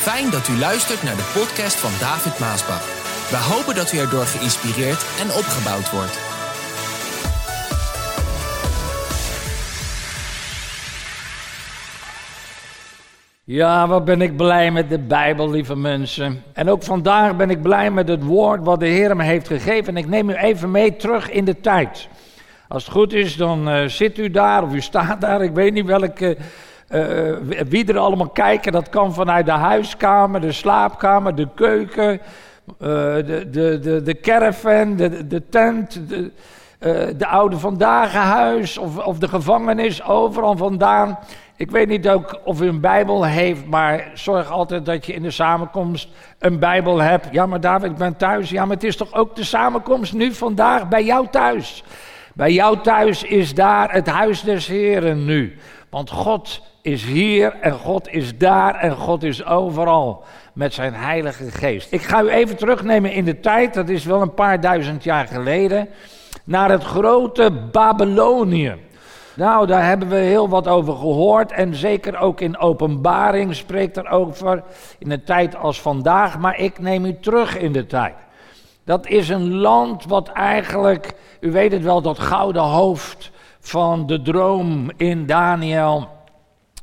Fijn dat u luistert naar de podcast van David Maasbach. We hopen dat u erdoor geïnspireerd en opgebouwd wordt. Ja, wat ben ik blij met de Bijbel, lieve mensen. En ook vandaag ben ik blij met het woord wat de Heer me heeft gegeven. En ik neem u even mee terug in de tijd. Als het goed is, dan uh, zit u daar of u staat daar. Ik weet niet welke, wie er allemaal kijken. Dat kan vanuit de huiskamer, de slaapkamer, de keuken, uh, de, de, de, de caravan, de, de tent, de, de oude vandaag of, of de gevangenis. Overal vandaan. Ik weet niet ook of u een Bijbel heeft, maar zorg altijd dat je in de samenkomst een Bijbel hebt. Ja, maar David, ik ben thuis. Ja, maar het is toch ook de samenkomst nu vandaag bij jou thuis. Bij jou thuis is daar het huis des Heren nu. Want God is hier en God is daar en God is overal met zijn Heilige Geest. Ik ga u even terugnemen in de tijd, dat is wel een paar duizend jaar geleden, naar het grote Babylonië. Nou, daar hebben we heel wat over gehoord en zeker ook in openbaring spreekt er over in een tijd als vandaag, maar ik neem u terug in de tijd. Dat is een land wat eigenlijk, u weet het wel, dat gouden hoofd van de droom in Daniel.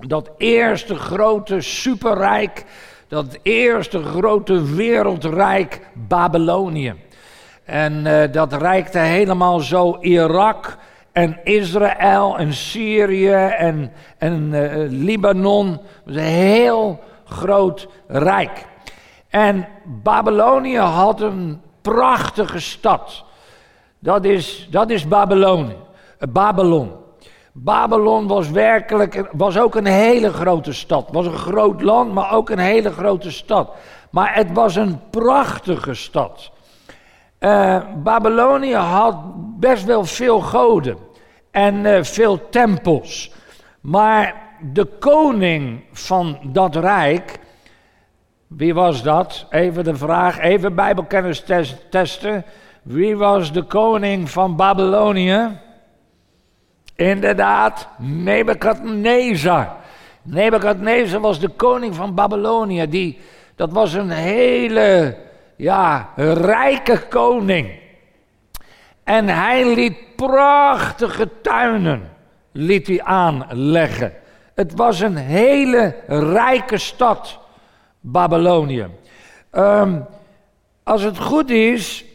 Dat eerste grote superrijk, dat eerste grote wereldrijk Babylonië. En uh, dat reikte helemaal zo Irak en Israël en Syrië en, en uh, Libanon. Het was een heel groot rijk. En Babylonië had een prachtige stad. Dat is, dat is Babylonië. Babylon. Babylon was werkelijk, was ook een hele grote stad. Was een groot land, maar ook een hele grote stad. Maar het was een prachtige stad. Uh, Babylonië had best wel veel goden en uh, veel tempels. Maar de koning van dat rijk, wie was dat? Even de vraag, even Bijbelkennis testen. Wie was de koning van Babylonië? Inderdaad, Nebukadnezar. Nebukadnezar was de koning van Babylonië. Die, dat was een hele ja, rijke koning. En hij liet prachtige tuinen liet hij aanleggen. Het was een hele rijke stad, Babylonië. Um, als het goed is,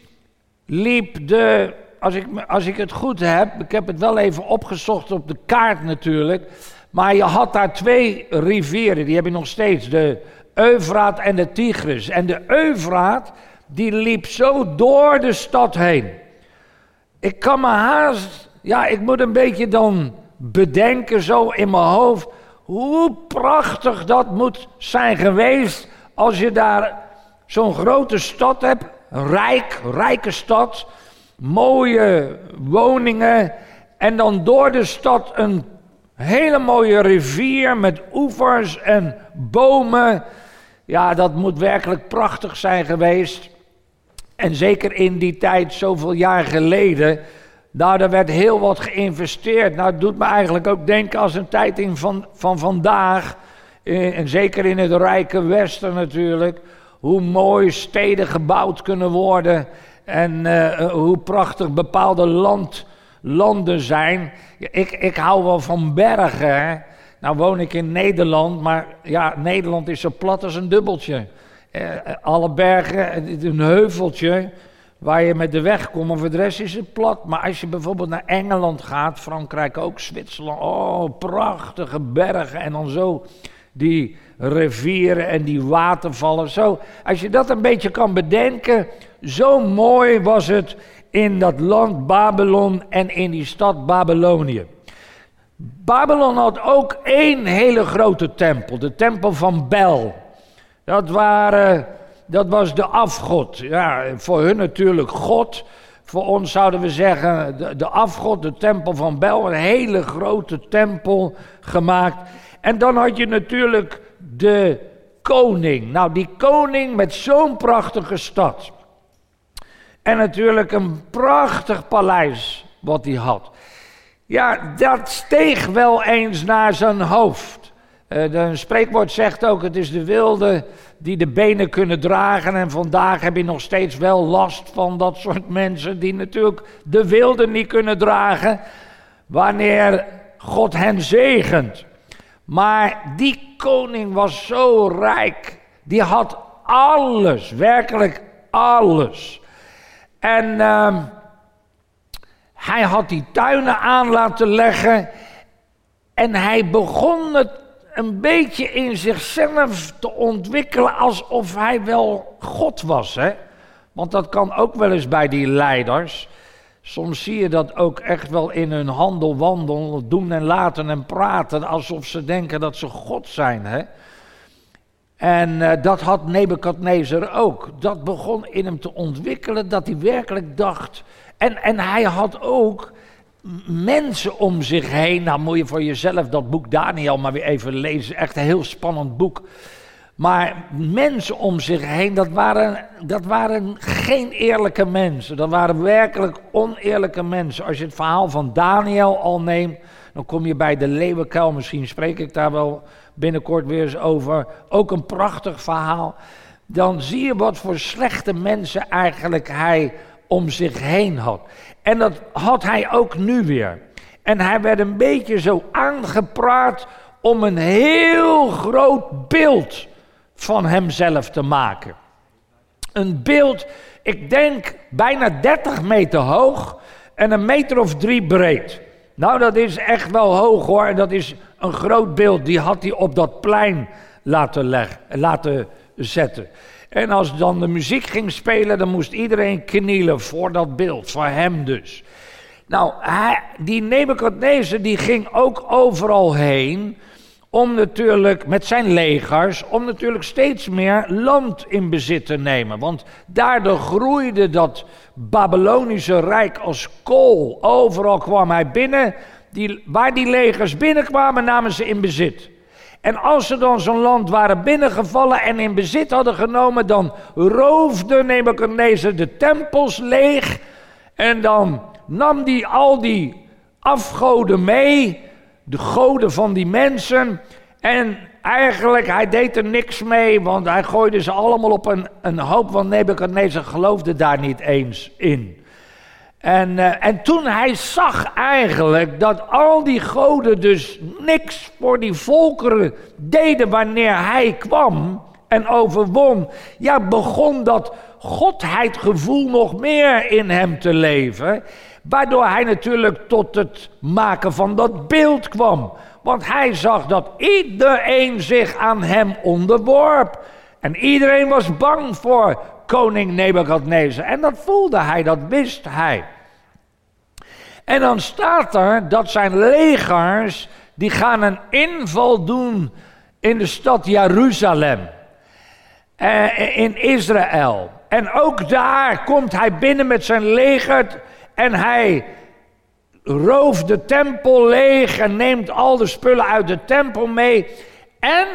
liep de als ik, als ik het goed heb, ik heb het wel even opgezocht op de kaart natuurlijk. Maar je had daar twee rivieren, die heb je nog steeds. De Eufraat en de Tigris. En de Eufraat, die liep zo door de stad heen. Ik kan me haast, ja, ik moet een beetje dan bedenken zo in mijn hoofd. Hoe prachtig dat moet zijn geweest als je daar zo'n grote stad hebt. Een rijk, rijke stad mooie woningen en dan door de stad een hele mooie rivier met oevers en bomen. Ja, dat moet werkelijk prachtig zijn geweest. En zeker in die tijd, zoveel jaar geleden, nou, er werd heel wat geïnvesteerd. Nou, het doet me eigenlijk ook denken als een tijd in van, van vandaag, eh, en zeker in het rijke Westen natuurlijk, hoe mooi steden gebouwd kunnen worden en uh, hoe prachtig bepaalde land, landen zijn. Ik, ik hou wel van bergen. Nou woon ik in Nederland, maar ja, Nederland is zo plat als een dubbeltje. Uh, alle bergen, een heuveltje waar je met de weg komt, maar voor de rest is het plat. Maar als je bijvoorbeeld naar Engeland gaat, Frankrijk ook, Zwitserland, oh, prachtige bergen en dan zo die rivieren en die watervallen. Zo, als je dat een beetje kan bedenken, zo mooi was het in dat land Babylon en in die stad Babylonië. Babylon had ook één hele grote tempel, de tempel van Bel. Dat, waren, dat was de afgod. Ja, voor hun natuurlijk God. Voor ons zouden we zeggen de, de afgod, de tempel van Bel. Een hele grote tempel gemaakt. En dan had je natuurlijk de koning. Nou, die koning met zo'n prachtige stad. En natuurlijk een prachtig paleis wat hij had. Ja, dat steeg wel eens naar zijn hoofd. Een spreekwoord zegt ook: het is de wilde die de benen kunnen dragen. En vandaag heb je nog steeds wel last van dat soort mensen die natuurlijk de wilde niet kunnen dragen. Wanneer God hen zegent. Maar die koning was zo rijk. Die had alles, werkelijk alles. En uh, hij had die tuinen aan laten leggen. En hij begon het een beetje in zichzelf te ontwikkelen alsof hij wel God was. Hè? Want dat kan ook wel eens bij die leiders. Soms zie je dat ook echt wel in hun handel, wandel, doen en laten en praten, alsof ze denken dat ze God zijn. Hè? En uh, dat had Nebukadnezar ook. Dat begon in hem te ontwikkelen, dat hij werkelijk dacht. En, en hij had ook mensen om zich heen. Nou moet je voor jezelf dat boek Daniel maar weer even lezen. Echt een heel spannend boek. Maar mensen om zich heen, dat waren, dat waren geen eerlijke mensen. Dat waren werkelijk oneerlijke mensen. Als je het verhaal van Daniel al neemt, dan kom je bij de leeuwenkuil. Misschien spreek ik daar wel binnenkort weer eens over. Ook een prachtig verhaal. Dan zie je wat voor slechte mensen eigenlijk hij om zich heen had. En dat had hij ook nu weer. En hij werd een beetje zo aangepraat om een heel groot beeld van hemzelf te maken. Een beeld, ik denk bijna 30 meter hoog en een meter of drie breed. Nou, dat is echt wel hoog hoor. Dat is een groot beeld. Die had hij op dat plein laten, leggen, laten zetten. En als dan de muziek ging spelen, dan moest iedereen knielen voor dat beeld, voor hem dus. Nou, die Nebuchadnezzar die ging ook overal heen om natuurlijk met zijn legers, om natuurlijk steeds meer land in bezit te nemen. Want daardoor groeide dat Babylonische rijk als kool. Overal kwam hij binnen. Die, waar die legers binnenkwamen, namen ze in bezit. En als ze dan zo'n land waren binnengevallen en in bezit hadden genomen, dan roofde Nebuchadnezzar de tempels leeg. En dan nam die al die afgoden mee, de goden van die mensen. En eigenlijk, hij deed er niks mee, want hij gooide ze allemaal op een, een hoop, want Nebuchadnezzar geloofde daar niet eens in. En, uh, en toen hij zag eigenlijk dat al die goden dus niks voor die volkeren deden wanneer hij kwam en overwon, ja, begon dat godheidgevoel nog meer in hem te leven. Waardoor hij natuurlijk tot het maken van dat beeld kwam. Want hij zag dat iedereen zich aan hem onderworp. En iedereen was bang voor koning Nebukadnezar. En dat voelde hij, dat wist hij. En dan staat er dat zijn legers, die gaan een inval doen in de stad Jeruzalem. Eh, in Israël. En ook daar komt hij binnen met zijn leger en hij rooft de tempel leeg en neemt al de spullen uit de tempel mee. En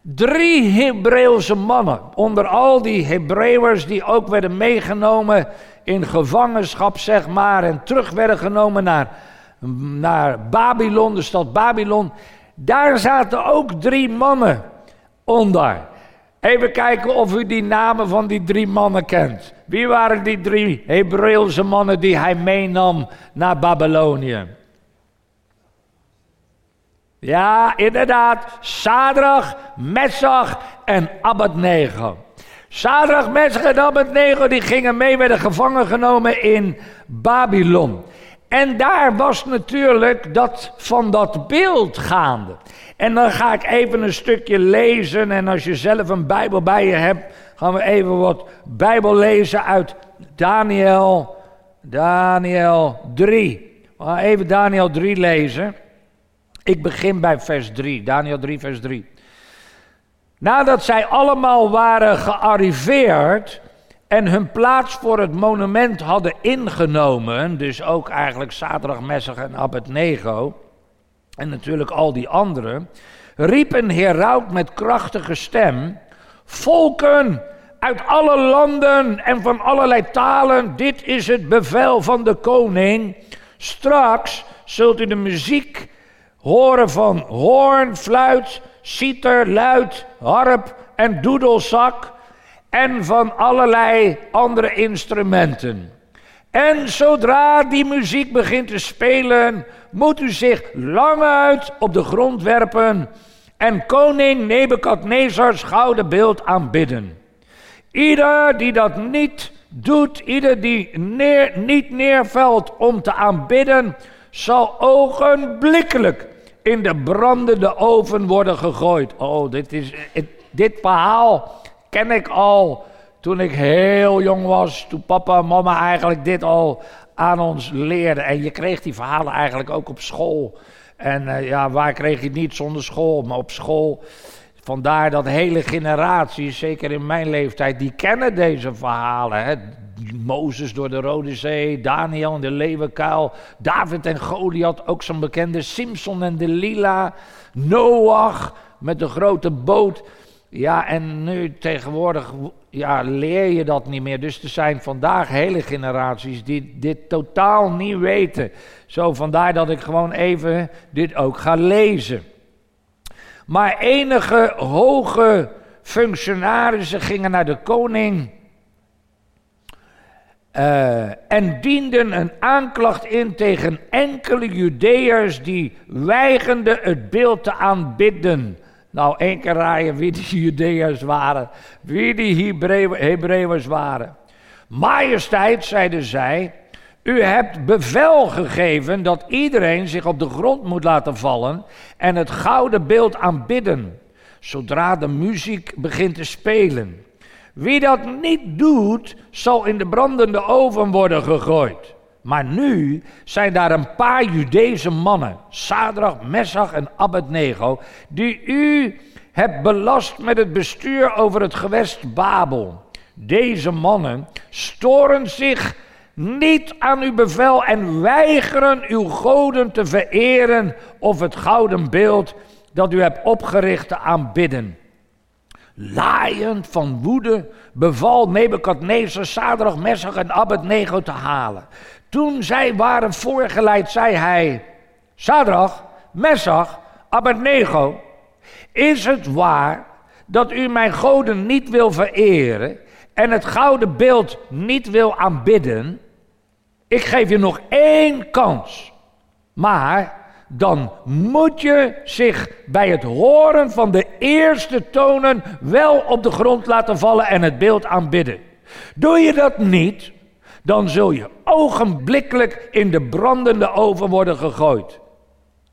drie Hebreeuwse mannen, onder al die Hebreeuwers die ook werden meegenomen in gevangenschap, zeg maar, en terug werden genomen naar, naar Babylon, de stad Babylon. Daar zaten ook drie mannen onder. Even kijken of u die namen van die drie mannen kent. Wie waren die drie Hebreeuwse mannen die hij meenam naar Babylonië? Ja, inderdaad. Sadrach, Messach en Abednego. Sadrach, Messach en Abednego die gingen mee, werden gevangen genomen in Babylon. En daar was natuurlijk dat van dat beeld gaande. En dan ga ik even een stukje lezen. En als je zelf een Bijbel bij je hebt, gaan we even wat Bijbel lezen uit Daniel, Daniel 3. We gaan even Daniel 3 lezen. Ik begin bij vers 3, Daniel 3, vers 3. Nadat zij allemaal waren gearriveerd en hun plaats voor het monument hadden ingenomen, dus ook eigenlijk Sadrach, Messach en Abednego, en natuurlijk al die anderen, riep een heraut met krachtige stem: Volken uit alle landen en van allerlei talen, dit is het bevel van de koning. Straks zult u de muziek horen van hoorn, fluit, citer, luid, harp en doedelzak en van allerlei andere instrumenten. En zodra die muziek begint te spelen, moet u zich lang uit op de grond werpen en koning Nebukadnezars gouden beeld aanbidden. Ieder die dat niet doet, ieder die neer, niet neervalt om te aanbidden, zal ogenblikkelijk in de brandende oven worden gegooid. Oh, dit, is, dit verhaal ken ik al toen ik heel jong was. Toen papa en mama eigenlijk dit al aan ons leerden. En je kreeg die verhalen eigenlijk ook op school. En uh, ja, waar kreeg je het niet zonder school? Maar op school. Vandaar dat hele generaties, zeker in mijn leeftijd, die kennen deze verhalen. Hè? Mozes door de Rode Zee, Daniel in de leeuwenkuil, David en Goliath, ook zo'n bekende, Simpson en Delila, Noach met de grote boot. Ja, en nu tegenwoordig ja, leer je dat niet meer. Dus er zijn vandaag hele generaties die dit totaal niet weten. Zo vandaar dat ik gewoon even dit ook ga lezen. Maar enige hoge functionarissen gingen naar de koning uh, en dienden een aanklacht in tegen enkele Judeërs die weigenden het beeld te aanbidden. Nou, één keer raaien wie die Judeërs waren, wie die Hebreeërs waren. Majesteit, zeiden zij, u hebt bevel gegeven dat iedereen zich op de grond moet laten vallen en het gouden beeld aanbidden, zodra de muziek begint te spelen. Wie dat niet doet, zal in de brandende oven worden gegooid. Maar nu zijn daar een paar Judese mannen, Sadrach, Messach en Abednego, die u hebt belast met het bestuur over het gewest Babel. Deze mannen storen zich niet aan uw bevel en weigeren uw goden te vereren of het gouden beeld dat u hebt opgericht te aanbidden. Laaiend van woede beval Nebukadnezar Sadrach, Messach en Abednego te halen. Toen zij waren voorgeleid, zei hij: Sadrach, Messach, Abednego, is het waar dat u mijn goden niet wil vereren en het gouden beeld niet wil aanbidden? Ik geef je nog één kans. Maar dan moet je zich bij het horen van de eerste tonen wel op de grond laten vallen en het beeld aanbidden. Doe je dat niet, dan zul je ogenblikkelijk in de brandende oven worden gegooid.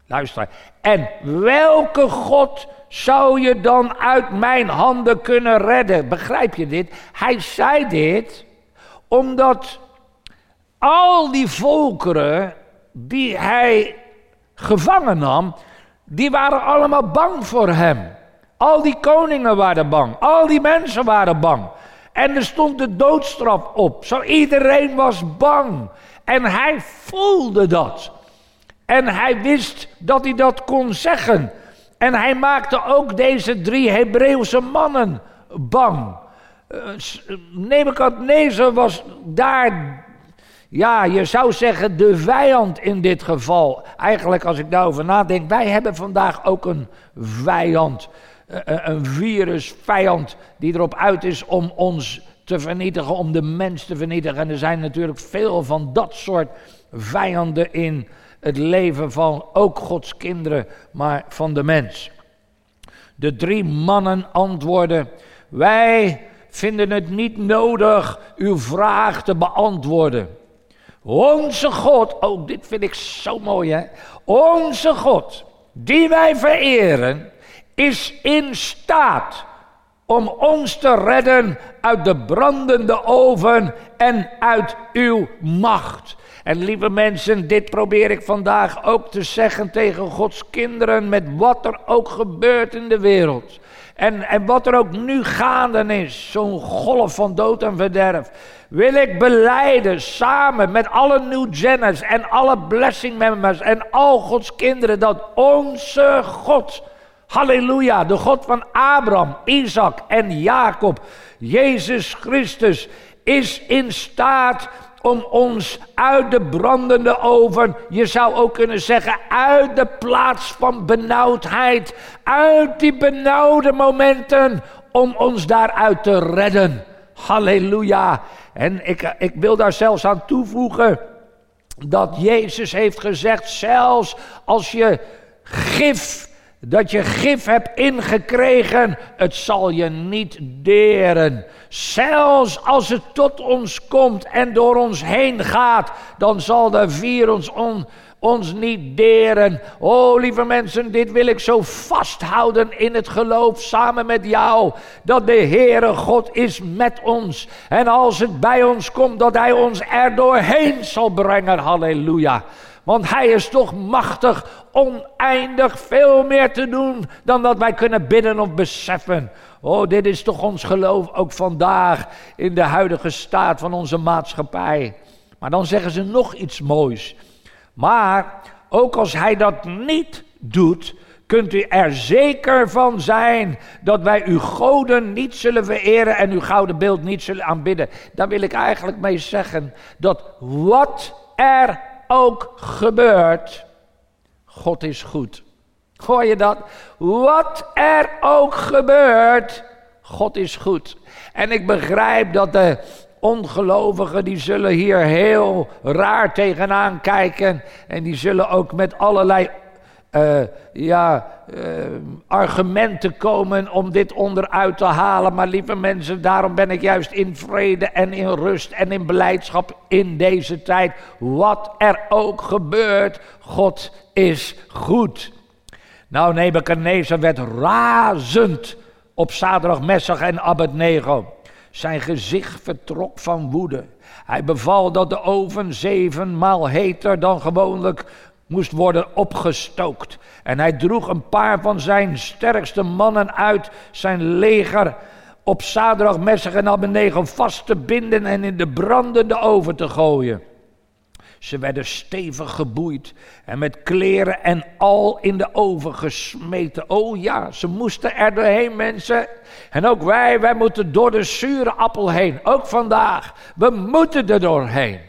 Luister, en welke God zou je dan uit mijn handen kunnen redden? Begrijp je dit? Hij zei dit omdat al die volkeren die hij gevangen nam, die waren allemaal bang voor hem. Al die koningen waren bang, al die mensen waren bang. En er stond de doodstraf op. Zo iedereen was bang. En hij voelde dat. En hij wist dat hij dat kon zeggen. En hij maakte ook deze drie Hebreeuwse mannen bang. Uh, Nebukadnezar was daar, ja, je zou zeggen de vijand in dit geval. Eigenlijk als ik daarover nadenk, wij hebben vandaag ook een vijand. Eh, eh, een virusvijand die erop uit is om ons te vernietigen, om de mens te vernietigen. En er zijn natuurlijk veel van dat soort vijanden in het leven van ook Gods kinderen, maar van de mens. De drie mannen antwoorden: Wij vinden het niet nodig uw vraag te beantwoorden. Onze God, oh dit vind ik zo mooi hè. Onze God, die wij vereren, is in staat om ons te redden uit de brandende oven en uit uw macht. En lieve mensen, dit probeer ik vandaag ook te zeggen tegen Gods kinderen, met wat er ook gebeurt in de wereld. En, en wat er ook nu gaande is, zo'n golf van dood en verderf, wil ik beleiden samen met alle New Jenners en alle blessing members en al Gods kinderen dat onze God Halleluja, de God van Abraham, Isaac en Jacob, Jezus Christus, is in staat om ons uit de brandende oven, je zou ook kunnen zeggen, uit de plaats van benauwdheid, uit die benauwde momenten, om ons daaruit te redden. Halleluja. En ik, ik wil daar zelfs aan toevoegen dat Jezus heeft gezegd, zelfs als je gif, dat je gif hebt ingekregen, het zal je niet deren. Zelfs als het tot ons komt en door ons heen gaat, dan zal de virus on, ons niet deren. Oh, lieve mensen, dit wil ik zo vasthouden in het geloof samen met jou. Dat de Heere God is met ons. En als het bij ons komt, dat Hij ons er doorheen zal brengen. Halleluja. Want Hij is toch machtig, oneindig veel meer te doen dan dat wij kunnen bidden of beseffen. Oh, dit is toch ons geloof ook vandaag in de huidige staat van onze maatschappij. Maar dan zeggen ze nog iets moois. Maar ook als hij dat niet doet, kunt u er zeker van zijn dat wij uw goden niet zullen vereren en uw gouden beeld niet zullen aanbidden. Daar wil ik eigenlijk mee zeggen dat wat er ook gebeurt, God is goed. Hoor je dat? Wat er ook gebeurt, God is goed. En ik begrijp dat de ongelovigen die zullen hier heel raar tegenaan kijken. En die zullen ook met allerlei uh, ja, uh, argumenten komen om dit onderuit te halen. Maar lieve mensen, daarom ben ik juist in vrede en in rust en in beleidschap in deze tijd. Wat er ook gebeurt, God is goed. Nou, Nebuchadnezzar werd razend op zaterdag, Messag en Abednego. Zijn gezicht vertrok van woede. Hij beval dat de oven zevenmaal heter dan gewoonlijk moest worden opgestookt. En hij droeg een paar van zijn sterkste mannen uit zijn leger op Messig en Abednego vast te binden en in de brandende oven te gooien. Ze werden stevig geboeid en met kleren en al in de oven gesmeten. Oh ja, ze moesten er doorheen, mensen. En ook wij, wij moeten door de zure appel heen. Ook vandaag. We moeten er doorheen.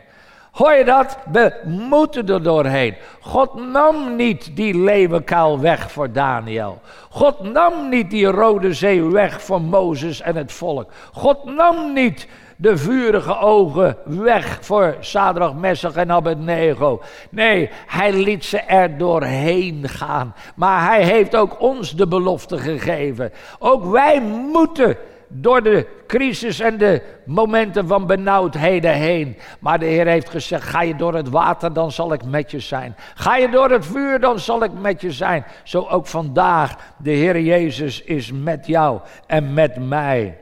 Hoor je dat? We moeten er doorheen. God nam niet die leeuwenkuil weg voor Daniel. God nam niet die rode zee weg voor Mozes en het volk. God nam niet de vurige ogen weg voor Sadrach, Messach en Abednego. Nee, hij liet ze er doorheen gaan. Maar hij heeft ook ons de belofte gegeven. Ook wij moeten door de crisis en de momenten van benauwdheden heen. Maar de Heer heeft gezegd: ga je door het water, dan zal ik met je zijn. Ga je door het vuur, dan zal ik met je zijn. Zo ook vandaag, de Heer Jezus is met jou en met mij.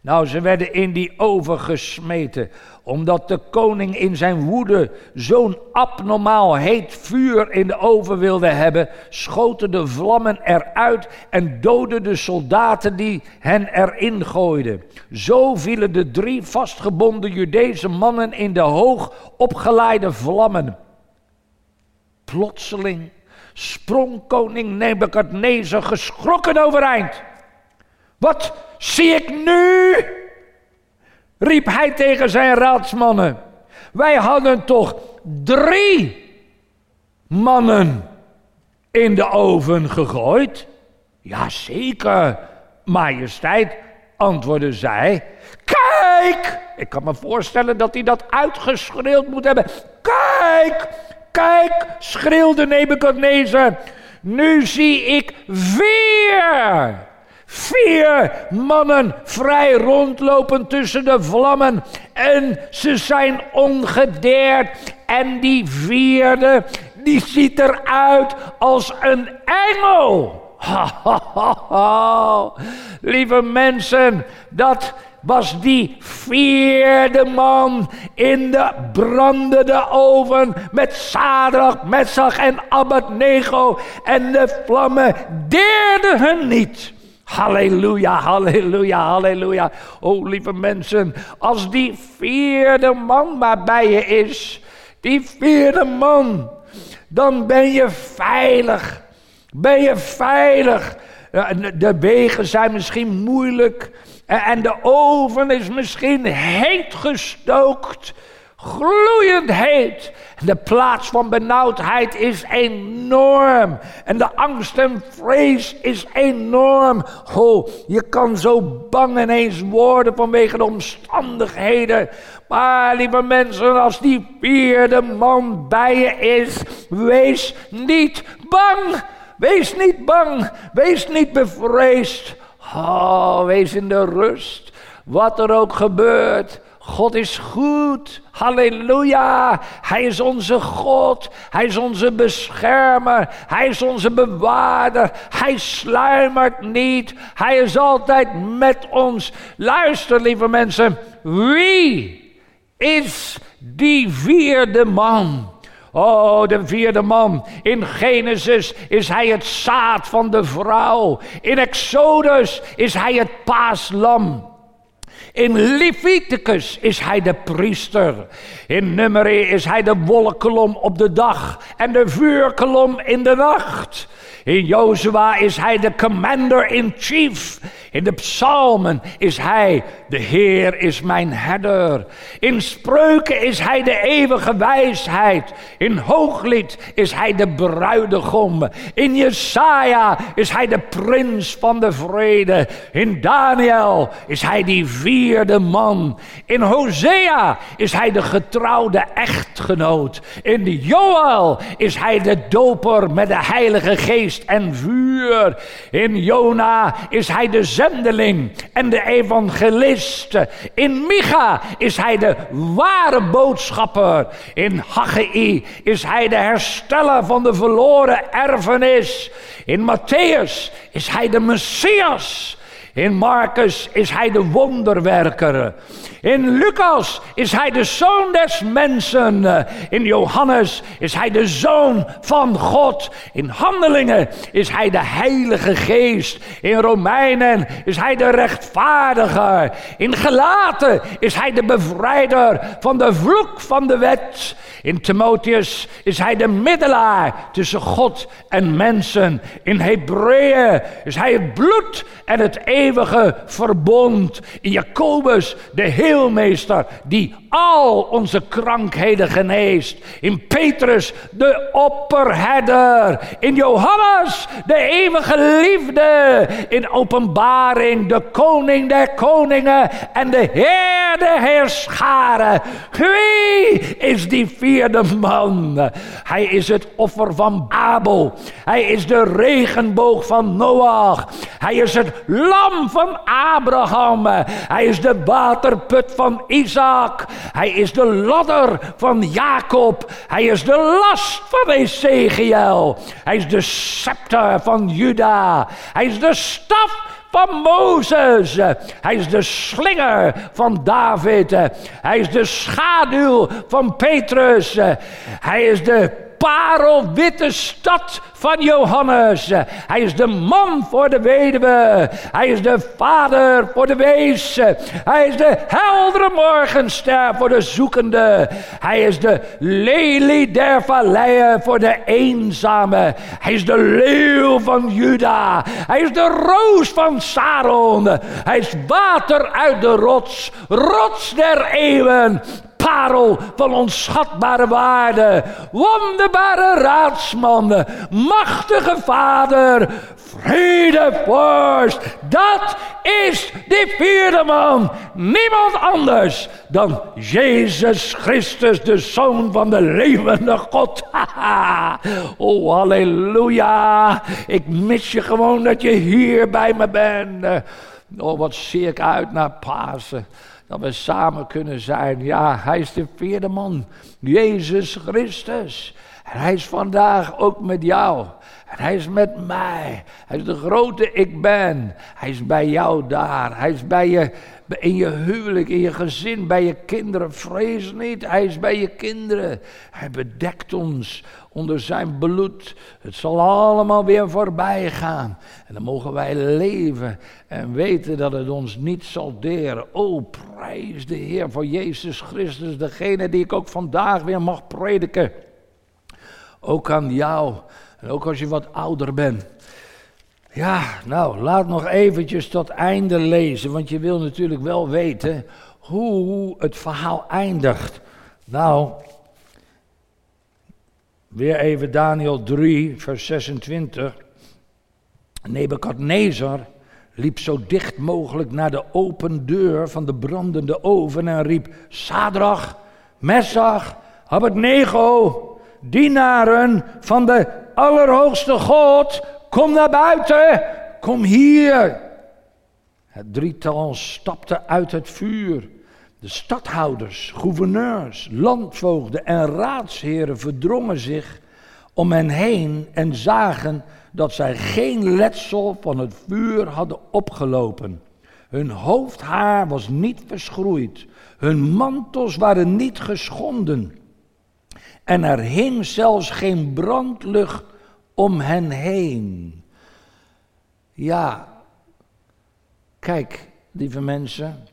Nou, ze werden in die oven gesmeten, omdat de koning in zijn woede zo'n abnormaal heet vuur in de oven wilde hebben, schoten de vlammen eruit en doden de soldaten die hen erin gooiden. Zo vielen de drie vastgebonden Judese mannen in de hoog opgeleide vlammen. Plotseling sprong koning Nebukadnezar geschrokken overeind. Wat zie ik nu? riep hij tegen zijn raadsmannen. Wij hadden toch drie mannen in de oven gegooid? Jazeker, majesteit, antwoordde zij. Kijk! Ik kan me voorstellen dat hij dat uitgeschreeuwd moet hebben. Kijk! Kijk! schreeuwde Nebukadnezar. Nu zie ik vier Vier mannen vrij rondlopen tussen de vlammen. En ze zijn ongedeerd. En die vierde, die ziet eruit als een engel. Lieve mensen, dat was die vierde man in de brandende oven met Sadrach, Messach en Abednego. En de vlammen deerden hun niet. Halleluja, halleluja, halleluja. Oh, lieve mensen, als die vierde man maar bij je is, die vierde man, dan ben je veilig. Ben je veilig. De wegen zijn misschien moeilijk en de oven is misschien heet gestookt. Gloeiend heet. De plaats van benauwdheid is enorm. En de angst en vrees is enorm. Oh, je kan zo bang ineens worden vanwege de omstandigheden. Maar lieve mensen, als die vierde man bij je is, wees niet bang. Wees niet bang. Wees niet bevreesd. Oh, wees in de rust. Wat er ook gebeurt. God is goed. Halleluja. Hij is onze God. Hij is onze beschermer. Hij is onze bewaarder. Hij sluimert niet. Hij is altijd met ons. Luister, lieve mensen. Wie is die vierde man? Oh, de vierde man. In Genesis is hij het zaad van de vrouw. In Exodus is hij het paaslam. In Leviticus is hij de priester. In Numeri is hij de wolkolom op de dag en de vuurkolom in de nacht. In Jozua is hij de commander-in-chief. In de psalmen is hij, de Heer is mijn herder. In spreuken is hij de eeuwige wijsheid. In hooglied is hij de bruidegom. In Jesaja is hij de prins van de vrede. In Daniel is hij die vierde man. In Hosea is hij de getrouwde echtgenoot. In Joel is hij de doper met de heilige geest en vuur. In Jona is hij de zendeling en de evangelist. In Micha is hij de ware boodschapper. In Haggai is hij de hersteller van de verloren erfenis. In Matthäus is hij de Messias. In Marcus is hij de wonderwerker. In Lucas is hij de zoon des mensen. In Johannes is hij de zoon van God. In Handelingen is hij de Heilige Geest. In Romeinen is hij de rechtvaardiger. In Gelaten is hij de bevrijder van de vloek van de wet. In Timotheus is hij de middelaar tussen God en mensen. In Hebreeën is hij het bloed en het eeuwige verbond. In Jacobus de heelmeester die al onze krankheden geneest. In Petrus de opperherder. In Johannes de eeuwige liefde. In openbaring de koning der koningen en de heer der heerscharen. Wie is die vierde man? Hij is het offer van Abel. Hij is de regenboog van Noach. Hij is het lam van Abraham. Hij is de waterput van Isaac. Hij is de ladder van Jacob. Hij is de last van Ezekiel. Hij is de scepter van Juda. Hij is de staf van Mozes. Hij is de slinger van David. Hij is de schaduw van Petrus. Hij is de parelwitte stad van Johannes. Hij is de man voor de weduwe. Hij is de vader voor de wees. Hij is de heldere morgenster voor de zoekende. Hij is de lelie der valleien voor de eenzame. Hij is de leeuw van Juda. Hij is de roos van Saron. Hij is water uit de rots, rots der eeuwen parel van onschatbare waarde. Wonderbare raadsman, machtige vader, vredevorst. Dat is de vierde man. Niemand anders dan Jezus Christus, de Zoon van de levende God. oh, halleluja. Ik mis je gewoon dat je hier bij me bent. Oh, wat zie ik uit naar Pasen dat we samen kunnen zijn. Ja, hij is de vierde man, Jezus Christus. En hij is vandaag ook met jou. En hij is met mij. Hij is de grote ik ben. Hij is bij jou daar. Hij is bij je, in je huwelijk, in je gezin, bij je kinderen. Vrees niet, hij is bij je kinderen. Hij bedekt ons onder zijn bloed. Het zal allemaal weer voorbij gaan. En dan mogen wij leven en weten dat het ons niet zal deren. O, prijs de Heer voor Jezus Christus, degene die ik ook vandaag weer mag prediken. Ook aan jou, en ook als je wat ouder bent. Ja, nou, laat nog eventjes tot einde lezen, want je wil natuurlijk wel weten hoe het verhaal eindigt. Nou, weer even Daniel 3, vers 26. Nebukadnezar liep zo dicht mogelijk naar de open deur van de brandende oven en riep: Sadrach, Messach, Abednego, dienaren van de Allerhoogste God, kom naar buiten, kom hier. Het drietal stapte uit het vuur. De stadhouders, gouverneurs, landvoogden en raadsheren verdrongen zich om hen heen en zagen dat zij geen letsel van het vuur hadden opgelopen. Hun hoofdhaar was niet verschroeid, hun mantels waren niet geschonden. En er hing zelfs geen brandlucht om hen heen. Ja, kijk, lieve mensen,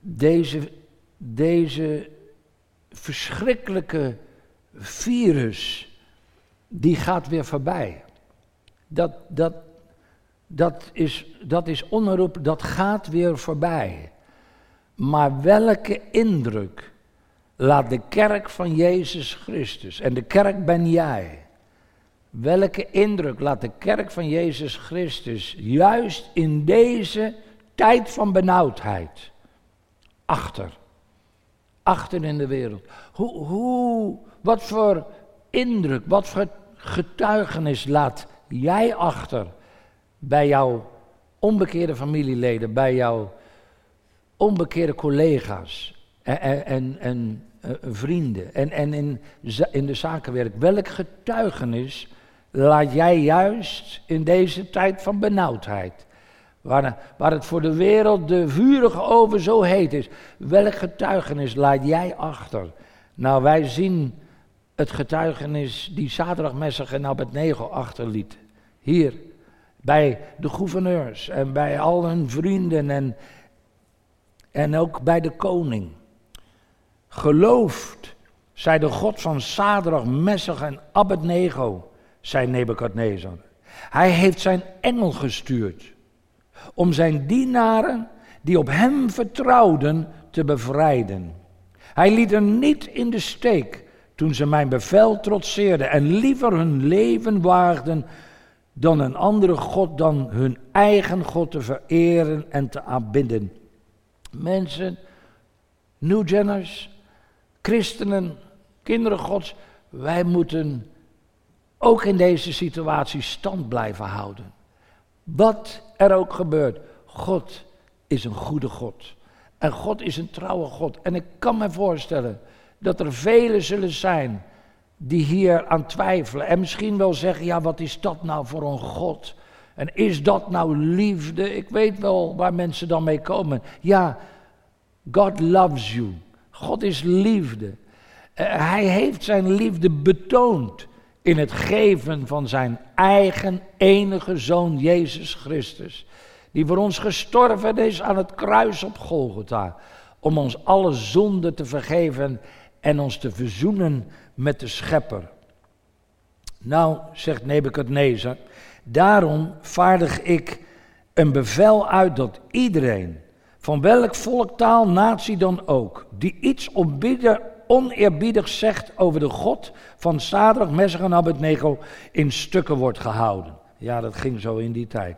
deze, deze verschrikkelijke virus, die gaat weer voorbij. Dat, dat, dat, is, dat is dat gaat weer voorbij. Maar welke indruk laat de kerk van Jezus Christus, en de kerk ben jij, welke indruk laat de kerk van Jezus Christus juist in deze tijd van benauwdheid achter? Achter in de wereld. Hoe, hoe, wat voor indruk, wat voor getuigenis laat jij achter bij jouw onbekeerde familieleden, bij jouw onbekeerde collega's en, en, en uh, vrienden en, en in, in de zakenwerk? Welk getuigenis laat jij juist in deze tijd van benauwdheid, waar, waar het voor de wereld de vurige oven zo heet is, welk getuigenis laat jij achter? Nou, wij zien het getuigenis die zaterdag Messig en Abednego achterliet. Hier, bij de gouverneurs en bij al hun vrienden en, en ook bij de koning. Geloofd, zei de God van Sadrach, Messig en Abednego, zei Nebukadnezar. Hij heeft zijn engel gestuurd om zijn dienaren die op hem vertrouwden te bevrijden. Hij liet er niet in de steek toen ze mijn bevel trotseerden en liever hun leven waagden dan een andere God, dan hun eigen God te vereren en te aanbidden. Mensen, New Jenners, christenen, kinderen Gods, wij moeten ook in deze situatie stand blijven houden. Wat er ook gebeurt, God is een goede God. En God is een trouwe God. En ik kan me voorstellen dat er velen zullen zijn die hier aan twijfelen. En misschien wel zeggen, ja wat is dat nou voor een God? En is dat nou liefde? Ik weet wel waar mensen dan mee komen. Ja, God loves you. God is liefde. Uh, hij heeft zijn liefde betoond in het geven van zijn eigen enige zoon Jezus Christus. Die voor ons gestorven is aan het kruis op Golgotha. Om ons alle zonden te vergeven en ons te verzoenen met de schepper. Nou, zegt Nebukadnezar, daarom vaardig ik een bevel uit dat iedereen, van welk volk, taal, natie dan ook, die iets oneerbiedig zegt over de God van Sadrach, Messach en Abednego, in stukken wordt gehouden. Ja, dat ging zo in die tijd.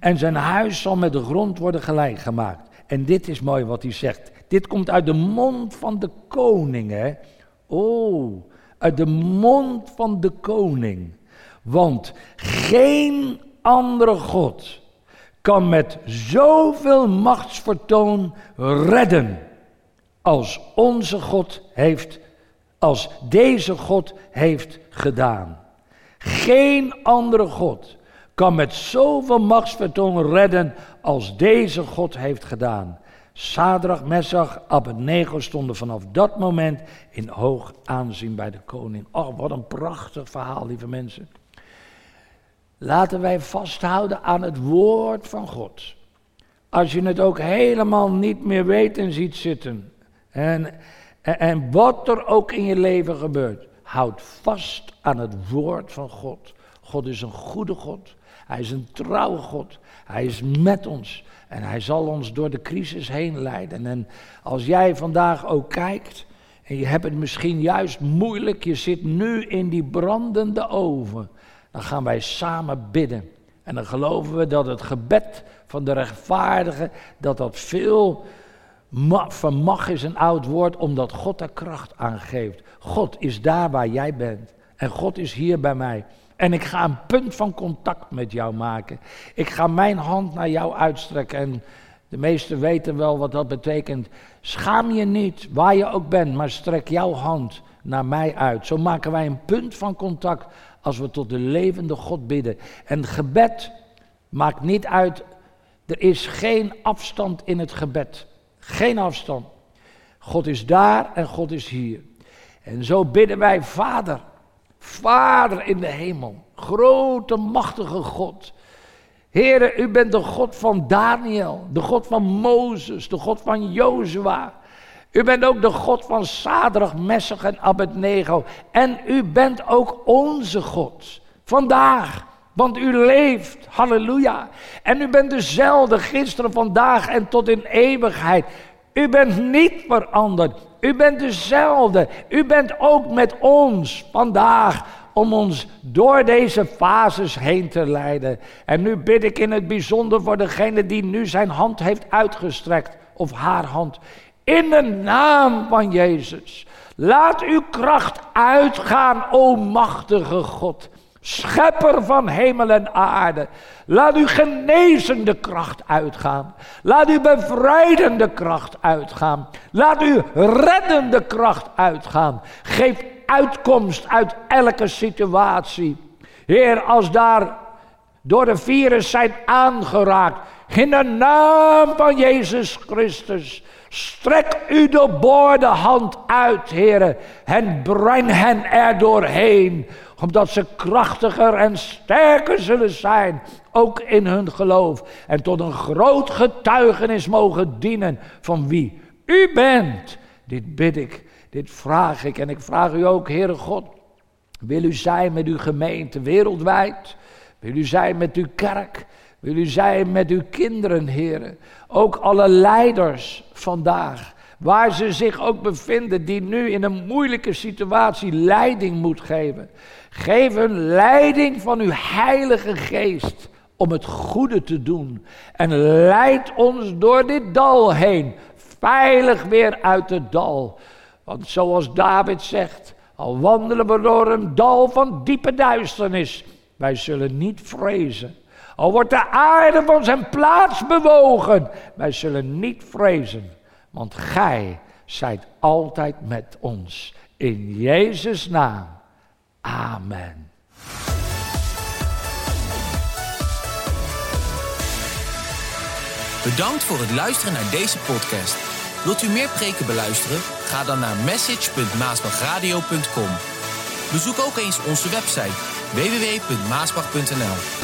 En zijn huis zal met de grond worden gelijk gemaakt. En dit is mooi wat hij zegt. Dit komt uit de mond van de koning, hè. Oh, uit de mond van de koning. Want geen andere God kan met zoveel machtsvertoon redden als onze God heeft, als deze God heeft gedaan. Geen andere God kan met zoveel machtsvertoon redden als deze God heeft gedaan. Sadrach, Messach, Abednego stonden vanaf dat moment in hoog aanzien bij de koning. Oh, wat een prachtig verhaal, lieve mensen. Laten wij vasthouden aan het woord van God. Als je het ook helemaal niet meer weet en ziet zitten. En, en, en wat er ook in je leven gebeurt. Houd vast aan het woord van God. God is een goede God. Hij is een trouwe God. Hij is met ons. En hij zal ons door de crisis heen leiden. En als jij vandaag ook kijkt. En je hebt het misschien juist moeilijk. Je zit nu in die brandende oven. Dan gaan wij samen bidden. En dan geloven we dat het gebed van de rechtvaardige. Dat dat veel vermag is een oud woord. Omdat God er kracht aan geeft. God is daar waar jij bent. En God is hier bij mij. En ik ga een punt van contact met jou maken. Ik ga mijn hand naar jou uitstrekken. En de meesten weten wel wat dat betekent. Schaam je niet, waar je ook bent, maar strek jouw hand naar mij uit. Zo maken wij een punt van contact als we tot de levende God bidden. En gebed maakt niet uit. Er is geen afstand in het gebed. Geen afstand. God is daar en God is hier. En zo bidden wij, Vader. Vader in de hemel, grote machtige God. Heere, u bent de God van Daniel, de God van Mozes, de God van Jozua. U bent ook de God van Sadrach, Messach en Abednego. En u bent ook onze God. Vandaag, want u leeft, halleluja. En u bent dezelfde gisteren, vandaag en tot in eeuwigheid. U bent niet veranderd. U bent dezelfde. U bent ook met ons vandaag om ons door deze fases heen te leiden. En nu bid ik in het bijzonder voor degene die nu zijn hand heeft uitgestrekt, of haar hand. In de naam van Jezus. Laat uw kracht uitgaan, o machtige God. Schepper van hemel en aarde. Laat uw genezende kracht uitgaan. Laat uw bevrijdende kracht uitgaan. Laat uw reddende kracht uitgaan. Geef uitkomst uit elke situatie. Heer, als daar door de virus zijn aangeraakt. In de naam van Jezus Christus. Strek u de boorde hand uit, heren, en breng hen er doorheen omdat ze krachtiger en sterker zullen zijn, ook in hun geloof. En tot een groot getuigenis mogen dienen van wie u bent. Dit bid ik, dit vraag ik. En ik vraag u ook, Heere God, wil u zijn met uw gemeente wereldwijd? Wil u zijn met uw kerk? Wil u zijn met uw kinderen, heren? Ook alle leiders vandaag waar ze zich ook bevinden, die nu in een moeilijke situatie leiding moet geven. Geef een leiding van uw Heilige Geest om het goede te doen. En leid ons door dit dal heen, veilig weer uit het dal. Want zoals David zegt, al wandelen we door een dal van diepe duisternis, wij zullen niet vrezen. Al wordt de aarde van zijn plaats bewogen, wij zullen niet vrezen. Want gij zijt altijd met ons. In Jezus' naam. Amen. Bedankt voor het luisteren naar deze podcast. Wilt u meer preken beluisteren? Ga dan naar message.maasbachradio.com. Bezoek ook eens onze website www.maasbach.nl